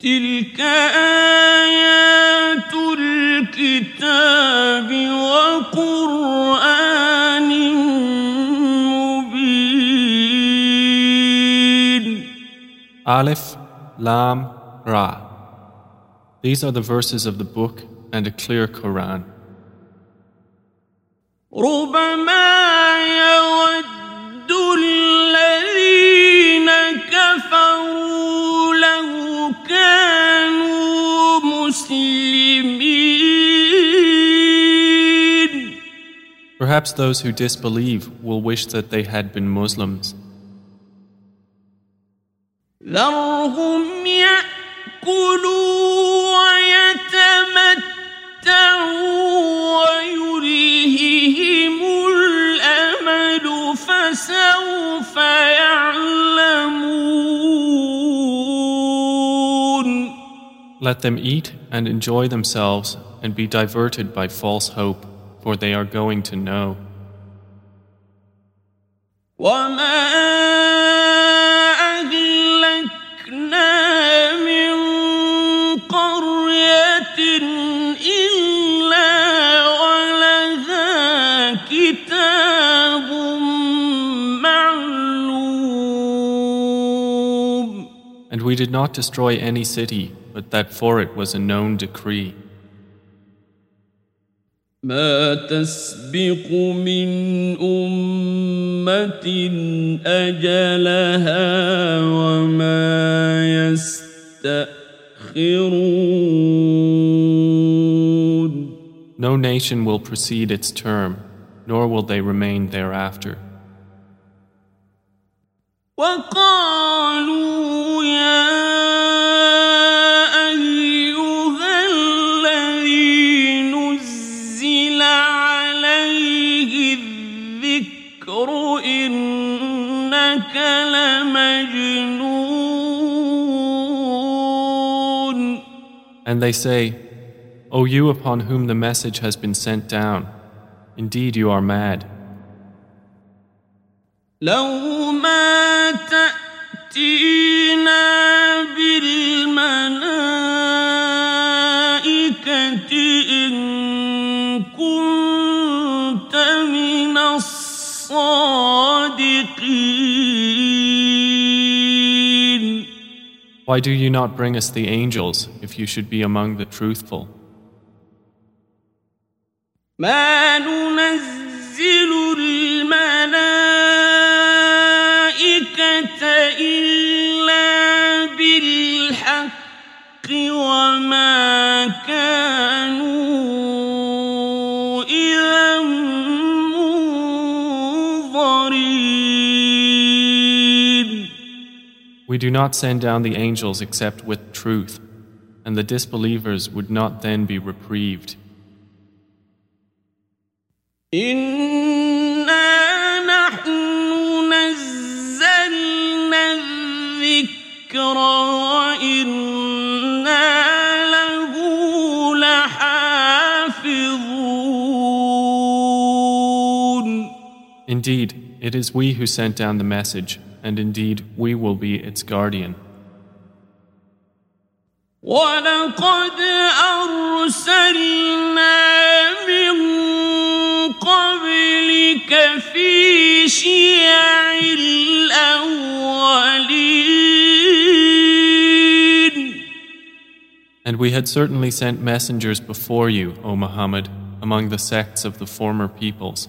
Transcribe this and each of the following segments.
تلك آيات الكتاب وقرآن مبين Aleph, Lam, Ra. These are the verses of the book and a clear Quran. ربما يود الذين Perhaps those who disbelieve will wish that they had been Muslims. ذرهم Let them eat and enjoy themselves and be diverted by false hope, for they are going to know. And we did not destroy any city but that for it was a known decree. ما تسبق من أمة أجلها وما يستأخرون No nation will precede its term, nor will they remain thereafter. وقالوا And they say, O you upon whom the message has been sent down, indeed you are mad. Why do you not bring us the angels if you should be among the truthful? ما ننزل الملائكة إلا بالحق وما We do not send down the angels except with truth, and the disbelievers would not then be reprieved. Indeed, it is we who sent down the message and indeed we will be its guardian. ولقد أرسلنا من قبلك في شيع الأولين And we had certainly sent messengers before you, O Muhammad, among the sects of the former peoples.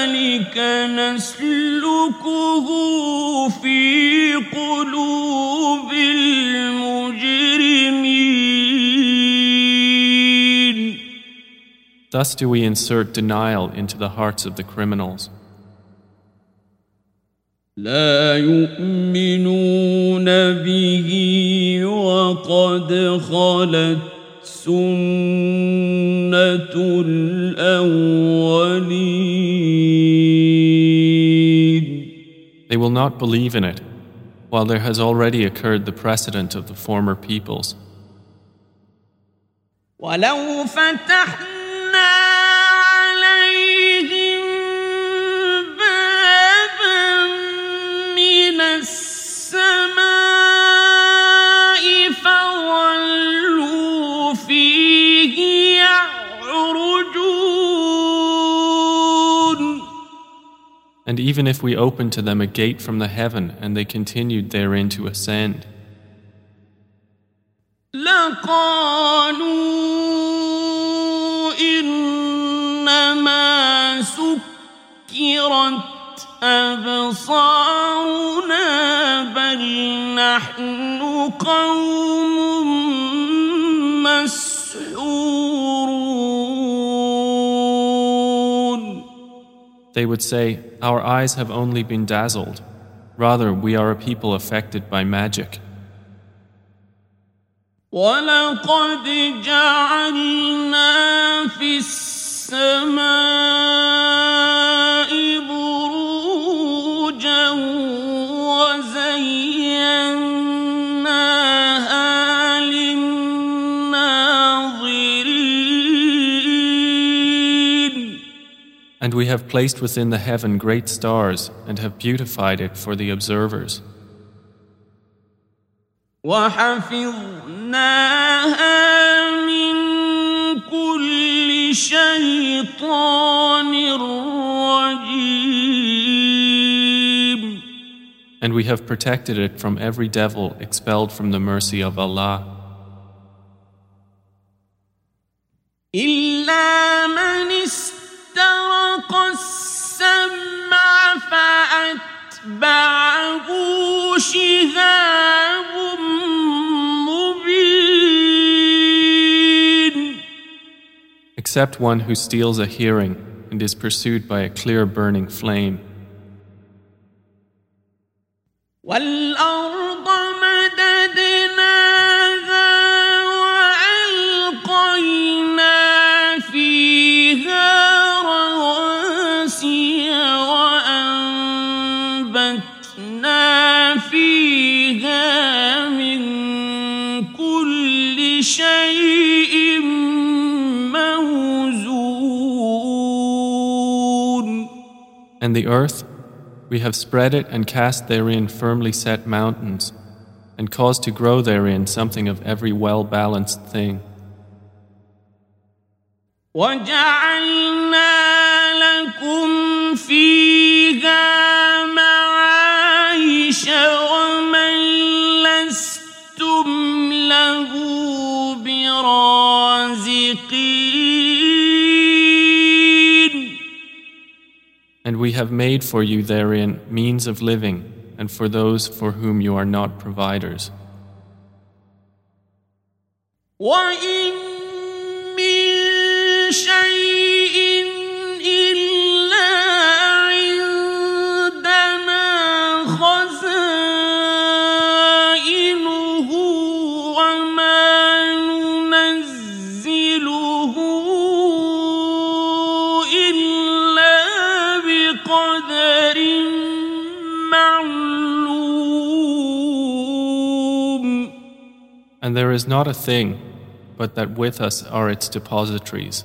كذلك نسلكه في قلوب المجرمين Thus do we insert denial into the hearts of the criminals. لا يؤمنون به وقد خلت سنة الأولين They will not believe in it, while there has already occurred the precedent of the former peoples. ولو فتحنا And even if we opened to them a gate from the heaven and they continued therein to ascend, لقالوا إنما سكرت أبصارنا بل نحن قوم مسحورون they would say, Our eyes have only been dazzled. Rather, we are a people affected by magic. ولقد جعلنا في السماء And we have placed within the heaven great stars and have beautified it for the observers. And we have protected it from every devil expelled from the mercy of Allah. Except one who steals a hearing and is pursued by a clear burning flame. we have spread it and cast therein firmly set mountains, and caused to grow therein something of every well balanced thing. وجعلنا have made for you therein means of living, and for those for whom you are not providers. وإن من شيء And there is not a thing but that with us are its depositories,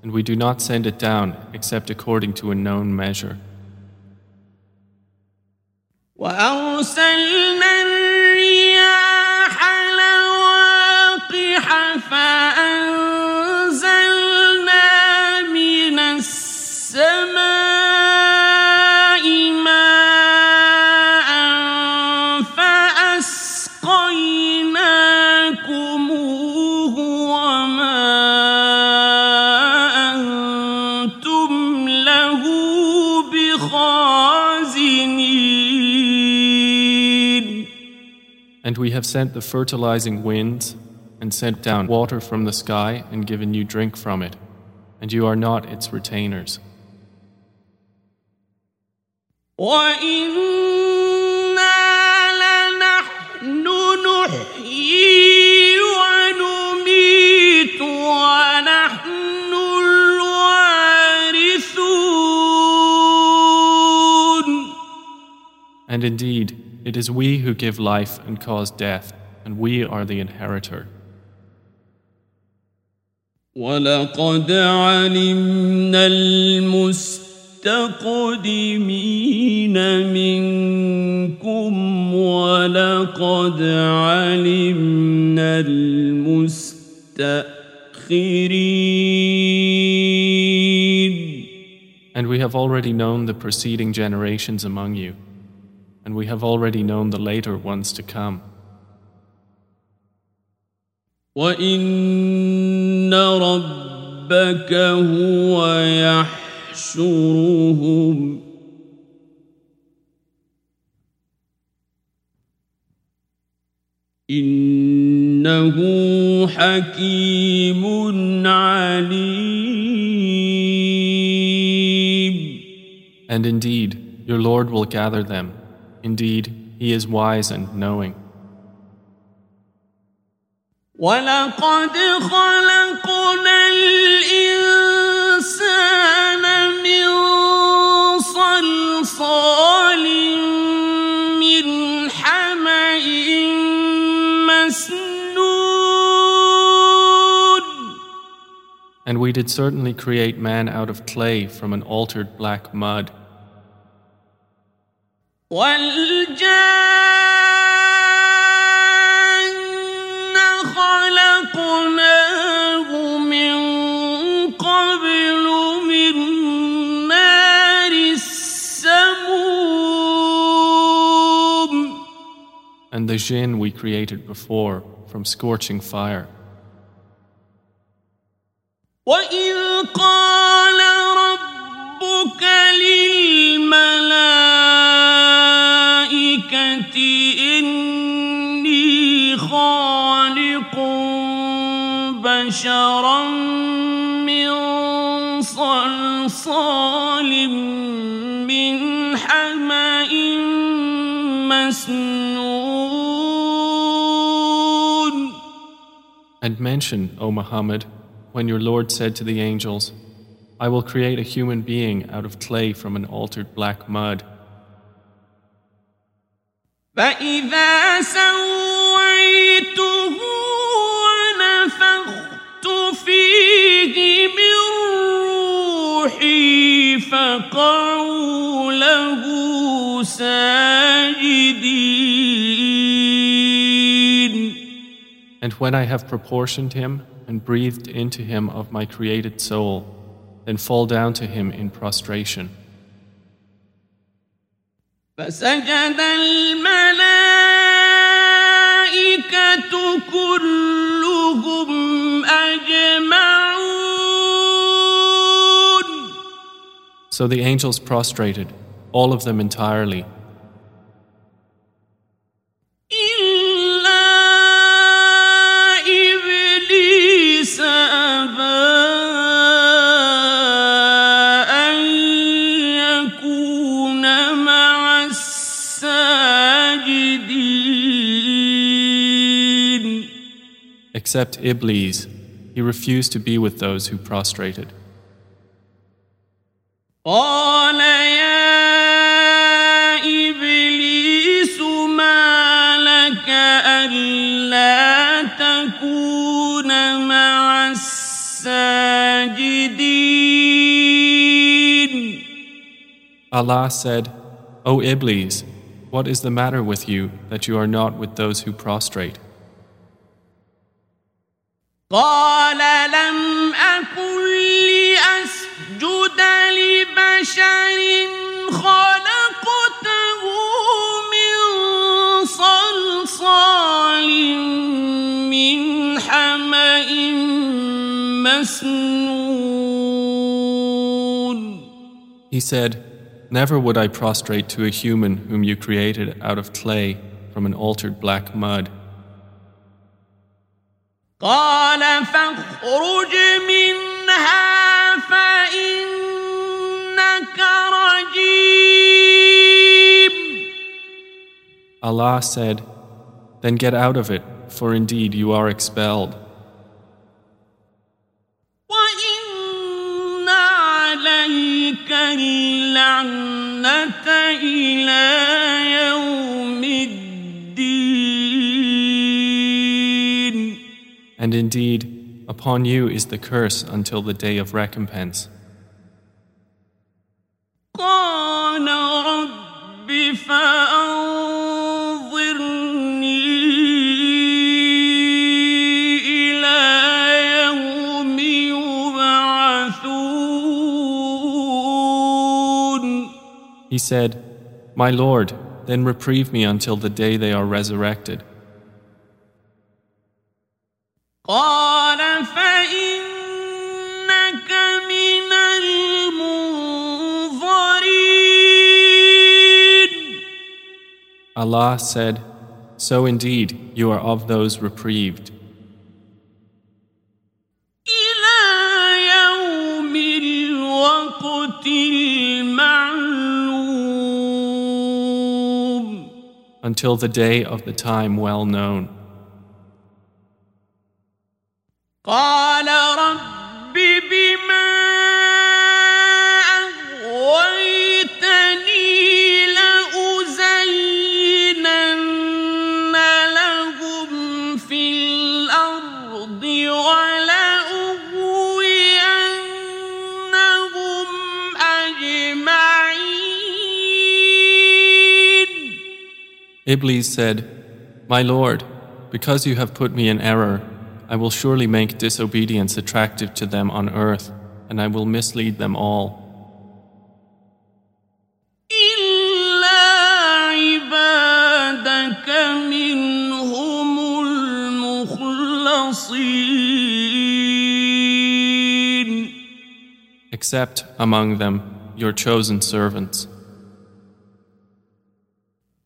and we do not send it down except according to a known measure. And we have sent the fertilizing winds and sent down water from the sky and given you drink from it, and you are not its retainers. And indeed, it is we who give life and cause death, and we are the inheritor. ولقد علمنا المستقدمين منكم ولقد علمنا المستأخرين And we have already known the preceding generations among you, and we have already known the later ones to come. وإن ربك هو يحشرهم إنه حكيم عليم And indeed, your Lord will gather them. Indeed, He is wise and knowing. ولقد خلقنا الإنسان من صلصال من حمأ مسنون And we did certainly create man out of clay from an altered black mud. والجان خلقناه من قبل من نار السموم And the jinn we created before from scorching fire. وإذ قال ربك للملائكة بشرا من صلصال من حمأ مسنون And mention, O Muhammad, when your Lord said to the angels, I will create a human being out of clay from an altered black mud. فإذا سويته فقعوا له ساجدين And when I have proportioned him and breathed into him of my created soul, then fall down to him in prostration. فسجد الملائكة كلهم So the angels prostrated, all of them entirely. Except Iblis, he refused to be with those who prostrated. Allah said, O Iblis, what is the matter with you that you are not with those who prostrate? قال لم أكن لأسجد لبشر خلقته من صلصال من حمأ مسنون He said, Never would I prostrate to a human whom you created out of clay from an altered black mud. قال فاخرج منها فإنك رجيم Allah said, Then get out of it, for indeed you are expelled. اللعنة إلى يوم الدين And indeed, upon you is the curse until the day of recompense. قال رب فأنظرني He said, My Lord, then reprieve me until the day they are resurrected. Allah said, So indeed, you are of those reprieved. Until the day of the time well known. Iblis said, My Lord, because you have put me in error, I will surely make disobedience attractive to them on earth, and I will mislead them all. Except among them your chosen servants.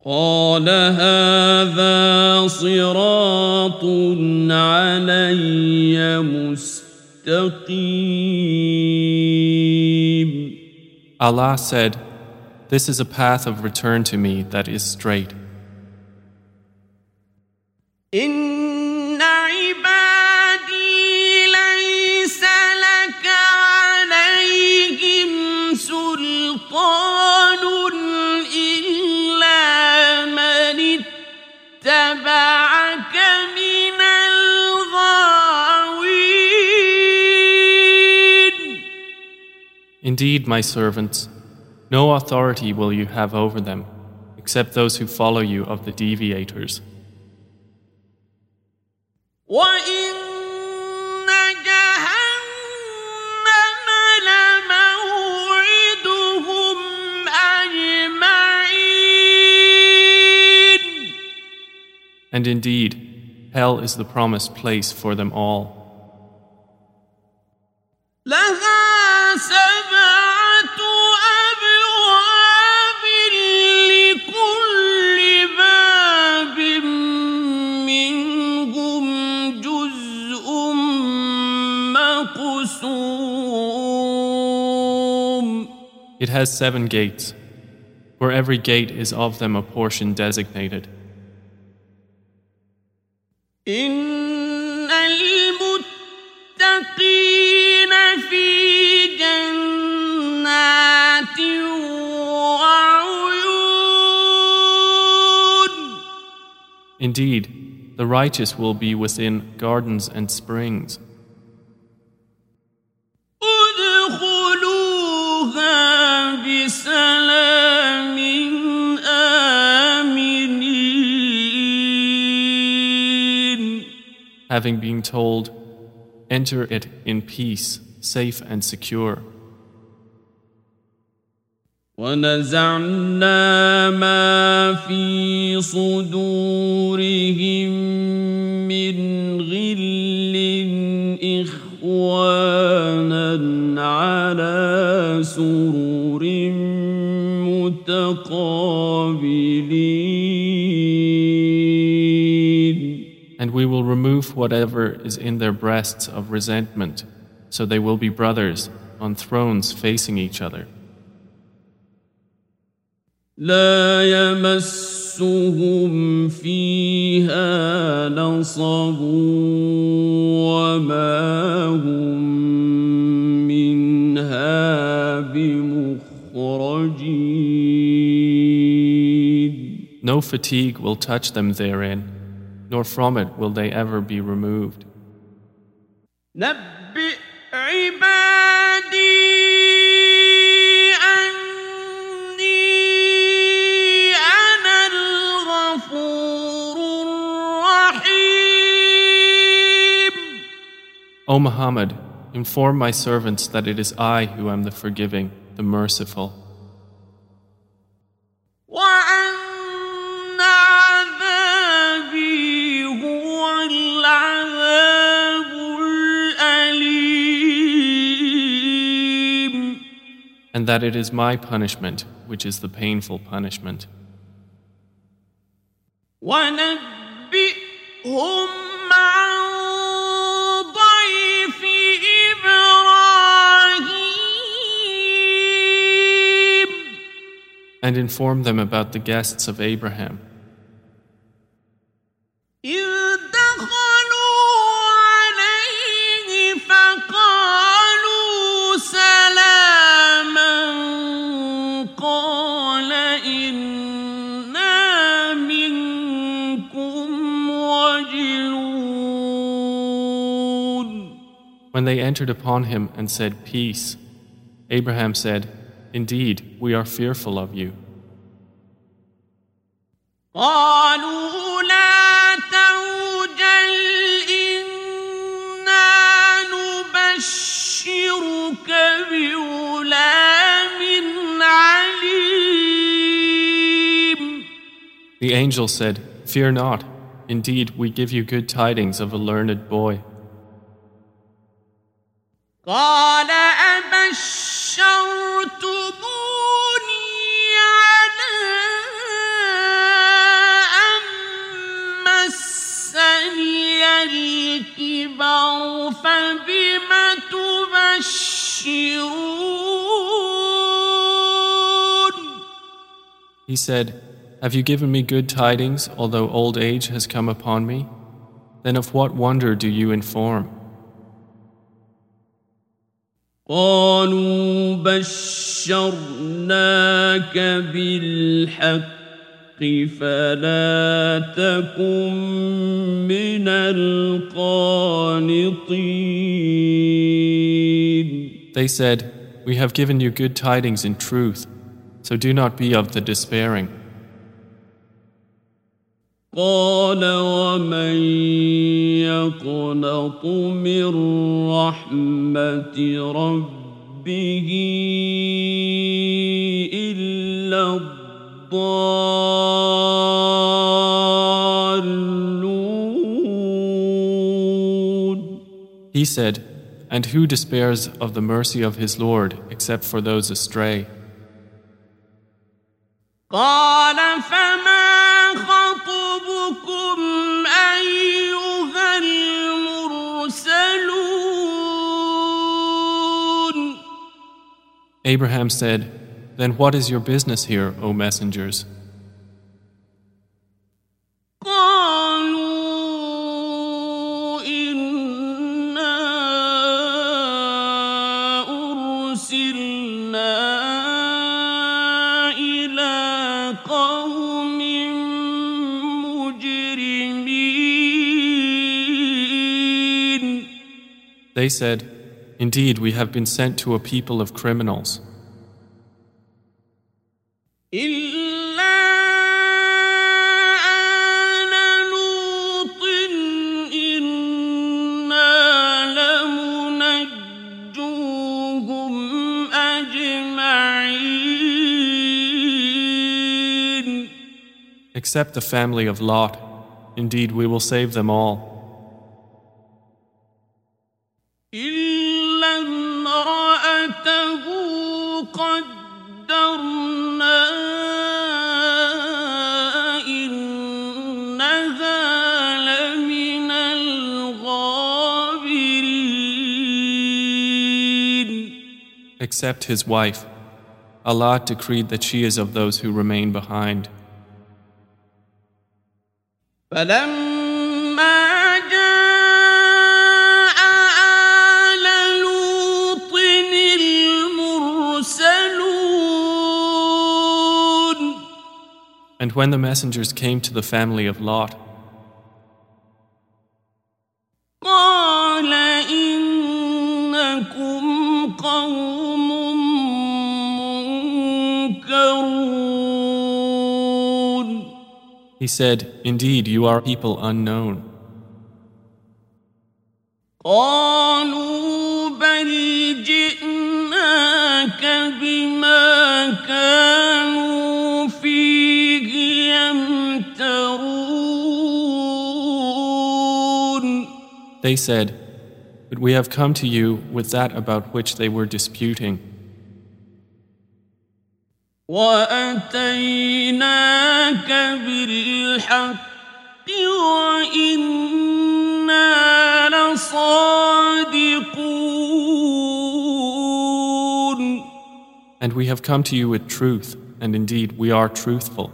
قال هذا صراط علي مستقيم Allah said, This is a path of return to me that is straight. إن Indeed, my servants, no authority will you have over them, except those who follow you of the deviators. And indeed, hell is the promised place for them all. It has seven gates, for every gate is of them a portion designated. Indeed, the righteous will be within gardens and springs. بسلام آمنين Having been told, enter it in peace, safe and secure. ونزعنا ما في صدورهم من غل إخوانا على سرر we will remove whatever is in their breasts of resentment, so they will be brothers on thrones facing each other. لا يمسهم فيها نصب وما هم منها بمخرجين No fatigue will touch them therein, nor from it will they ever be removed. O Muhammad, inform my servants that it is I who am the forgiving, the merciful. and that it is my punishment which is the painful punishment. And inform them about the guests of Abraham. when they entered upon him and said, Peace, Abraham said, Indeed, we are fearful of you. The angel said, Fear not, indeed we give you good tidings of a learned boy. قال أبشرتموني على أن مسني الكبر فبم تبشرون He said, Have you given me good tidings, although old age has come upon me? Then of what wonder do you inform? قالوا بشرناك بالحق فلا تكن من القانطين They said, We have given you good tidings in truth, so do not be of the despairing. قال ومن يقنط من رحمة ربه إلا الضالون He said, And who despairs of the mercy of his Lord except for those astray? قال فما Abraham said, Then what is your business here, O messengers? They said, Indeed, we have been sent to a people of criminals. Except the family of Lot. Indeed, we will save them all. Except his wife. Allah decreed that she is of those who remain behind. And when the messengers came to the family of Lot, قال إنكم قوم منكرون he said, Indeed, you are people unknown. قالوا بل جئناك بما كانوا They said, But we have come to you with that about which they were disputing, واتيناك بالحق وانا لصادقون and we have come to you with truth, and indeed we are truthful.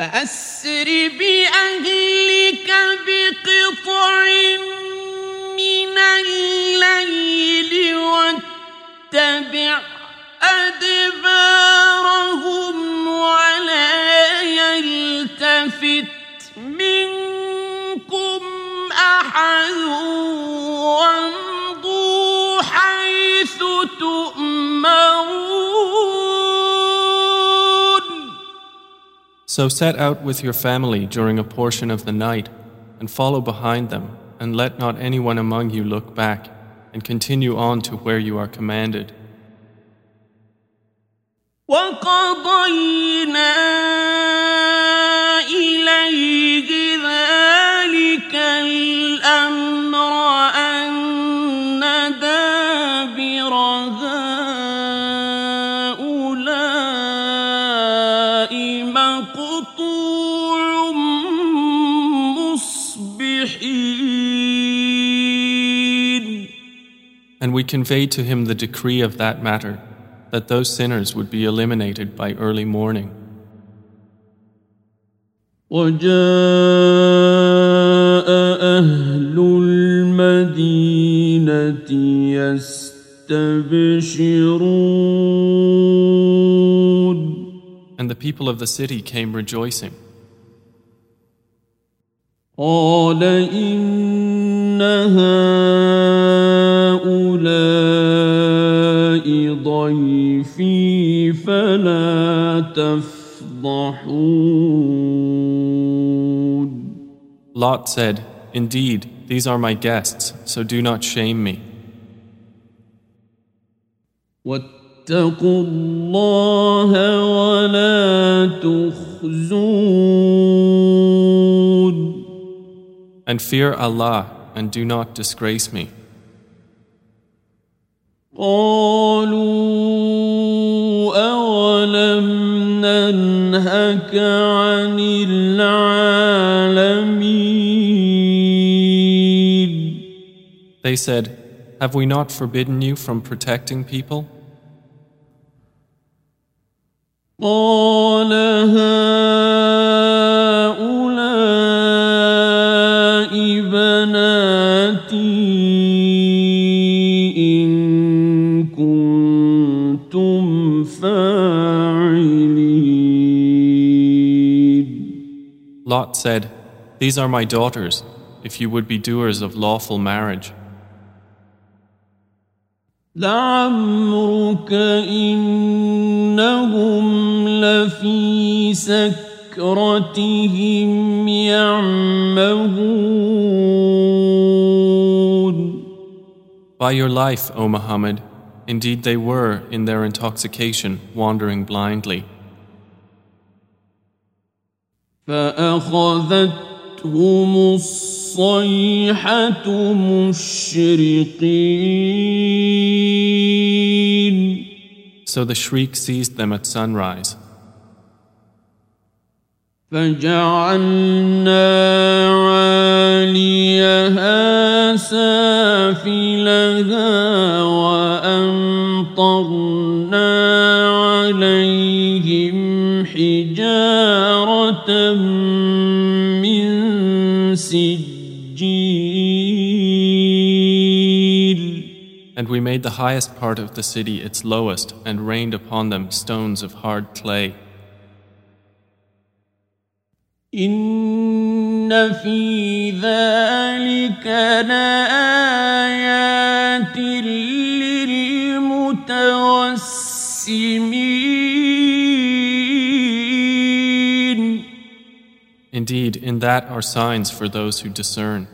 فأسر بأهلك بقطع من الليل واتبع أدبارهم ولا يلتفت منكم أحد وامضوا حيث تؤمرون So set out with your family during a portion of the night, and follow behind them, and let not anyone among you look back, and continue on to where you are commanded. وقضينا we conveyed to him the decree of that matter, that those sinners would be eliminated by early morning. وجاء أهل المدينة يستبشرون And the people of the city came rejoicing. قال إن هؤلاء ضيفي فلا تفضحون Lot said, Indeed, these are my guests, so do not shame me. واتقوا الله ولا تخزون And fear Allah, and do not disgrace me. قالوا أولم ننهك عن العالمين They said, Have we not forbidden you from protecting people? قال هؤلاء إن كنتم فاعلين Lot said, These are my daughters, if you would be doers of lawful marriage. لعمرك إنهم لفي سكرتهم يعمهون By your life, O Muhammad, indeed they were, in their intoxication, wandering blindly. فأخذتهم الصيحة مشرقين So the shriek seized them at sunrise. فجعلنا عاليها سافلها لها وأمطرنا عليهم حجارة من سجيل And we made the highest part of the city its lowest and rained upon them stones of hard clay. إن في ذلك لآيات Indeed, in that are signs for those who discern.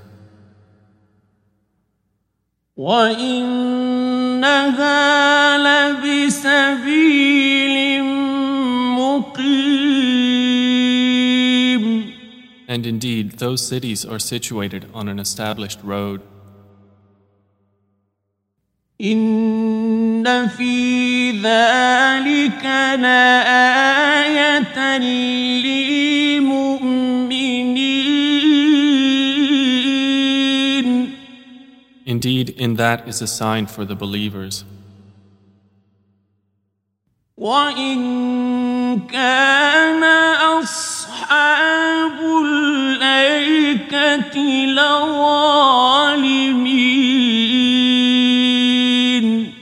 وإنها لبسبيل مقيم And indeed, those cities are situated on an established road. إن في ذلك لآية للمؤمنين Indeed, in that is a sign for the believers. وإن كان أصحاب الأيكة لظالمين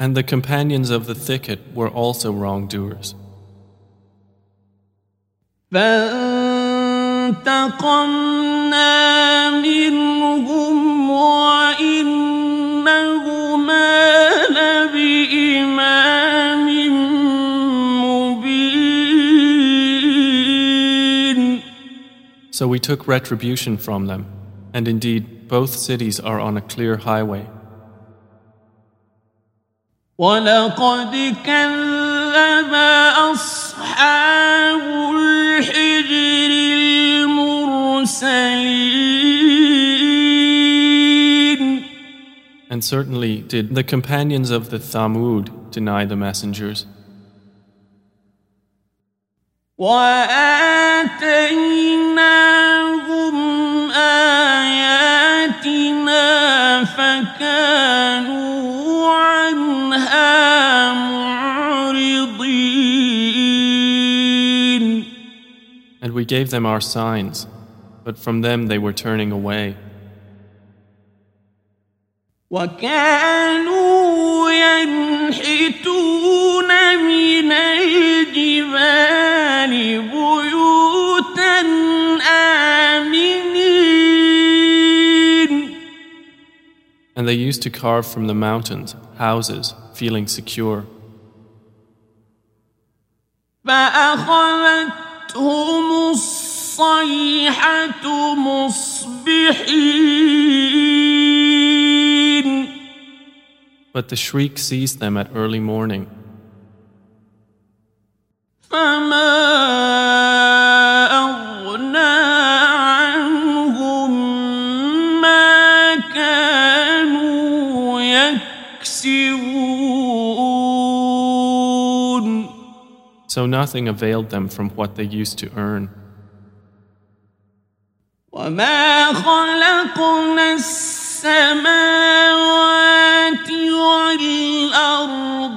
And the companions of the thicket were also wrongdoers. فانتقمنا منهم وإنهما لبإمام مبين So we took retribution from them, and indeed, both cities are on a clear highway. ولقد كذب أصحاب الحجر And certainly did the companions of the Thamud deny the messengers. وآتيناهم آياتنا فكانوا عنها معرضين And we gave them our signs, but from them they were turning away. وكانوا ينحتون من الجبال بيوتا آمنين And they used to carve from the mountains houses, feeling secure. فأخذتهم الصيحة مصبحين But the shriek seized them at early morning. فما أغنى عنهم ما كانوا يكسبون So nothing availed them from what they used to earn. وما خلقنا السماوات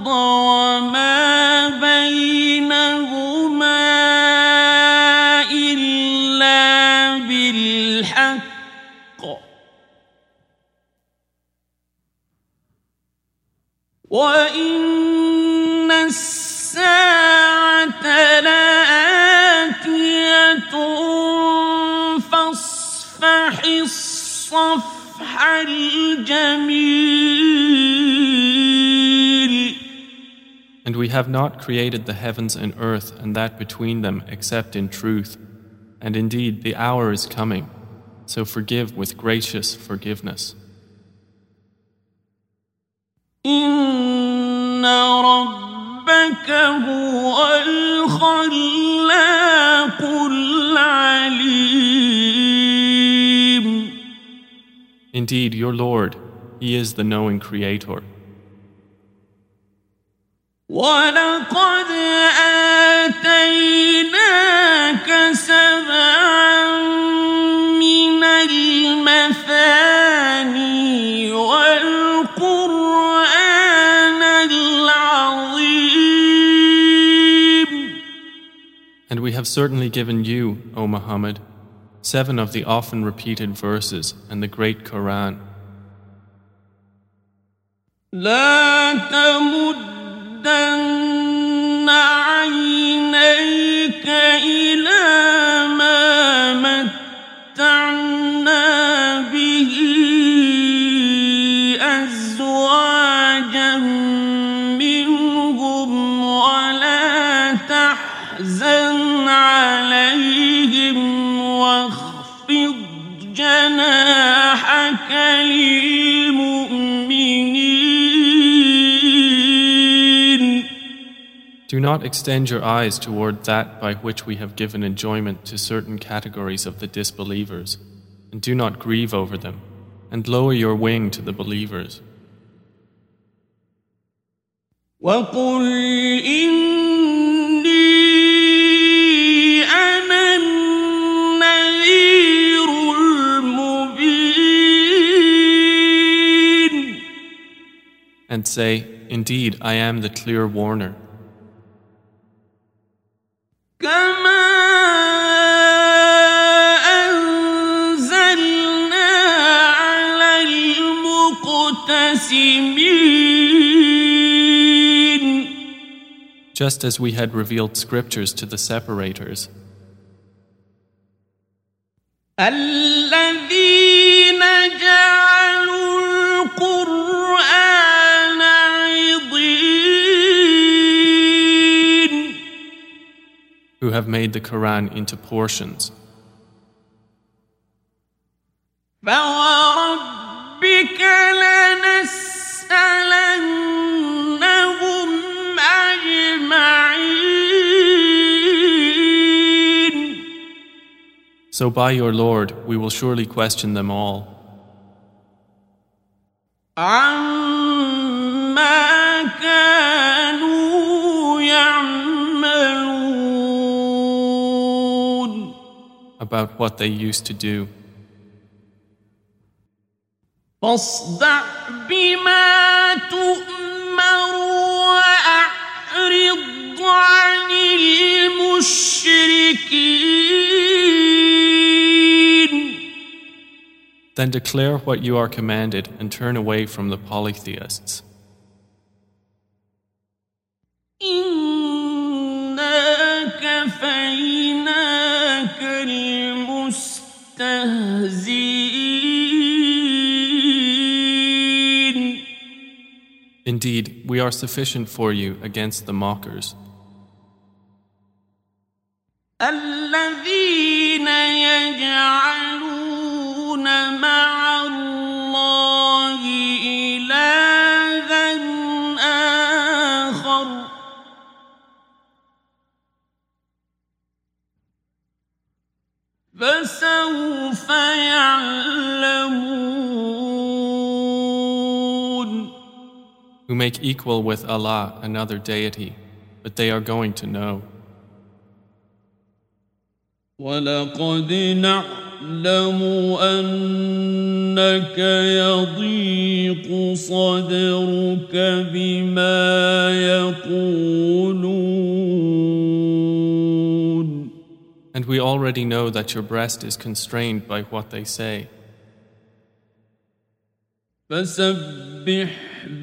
وما بينهما إلا بالحق. وإن الساعة لآتية فاصفح الصفح الجميل. And we have not created the heavens and earth and that between them except in truth. And indeed, the hour is coming. So forgive with gracious forgiveness. Indeed, your Lord, He is the knowing Creator. ولقد آتيناك سبعا من المثاني والقرآن العظيم And we have certainly given you, O Muhammad, seven of the often repeated verses and the great Quran. لا تمد تمدن عينيك إلى ما متعنا به أزواجا منهم ولا تحزن عليهم واخفض جناحك للمؤمنين Do not extend your eyes toward that by which we have given enjoyment to certain categories of the disbelievers, and do not grieve over them, and lower your wing to the believers. And say, Indeed, I am the clear warner. Just as we had revealed scriptures to the separators, الذين جعلوا القرآن عضين who have made the Quran into portions. فوربك لنسألنهم So by your Lord, we will surely question them all عما كانوا يعملون about what they used to do. فاصدع بما تؤمر وأعرض عن المشركين Then declare what you are commanded and turn away from the polytheists. إنا كفيناك المستهزئين Indeed, we are sufficient for you against the mockers, الذين يجعلون فسوف يعلمون who make equal with Allah another deity, but they are going to know. ولقد نعلم أنك يضيق صدرك بما يقولون And we already know that your breast is constrained by what they say. فسبح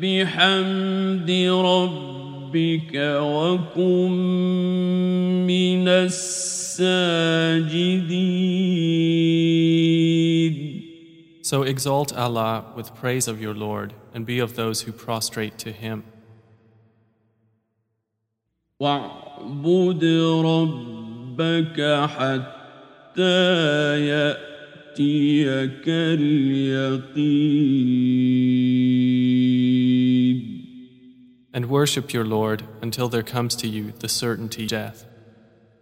بحمد ربك وكن من الساجدين So exalt Allah with praise of your Lord and be of those who prostrate to Him. واعبد ربك حتى يأتيك اليقين And worship your Lord until there comes to you the certainty of death.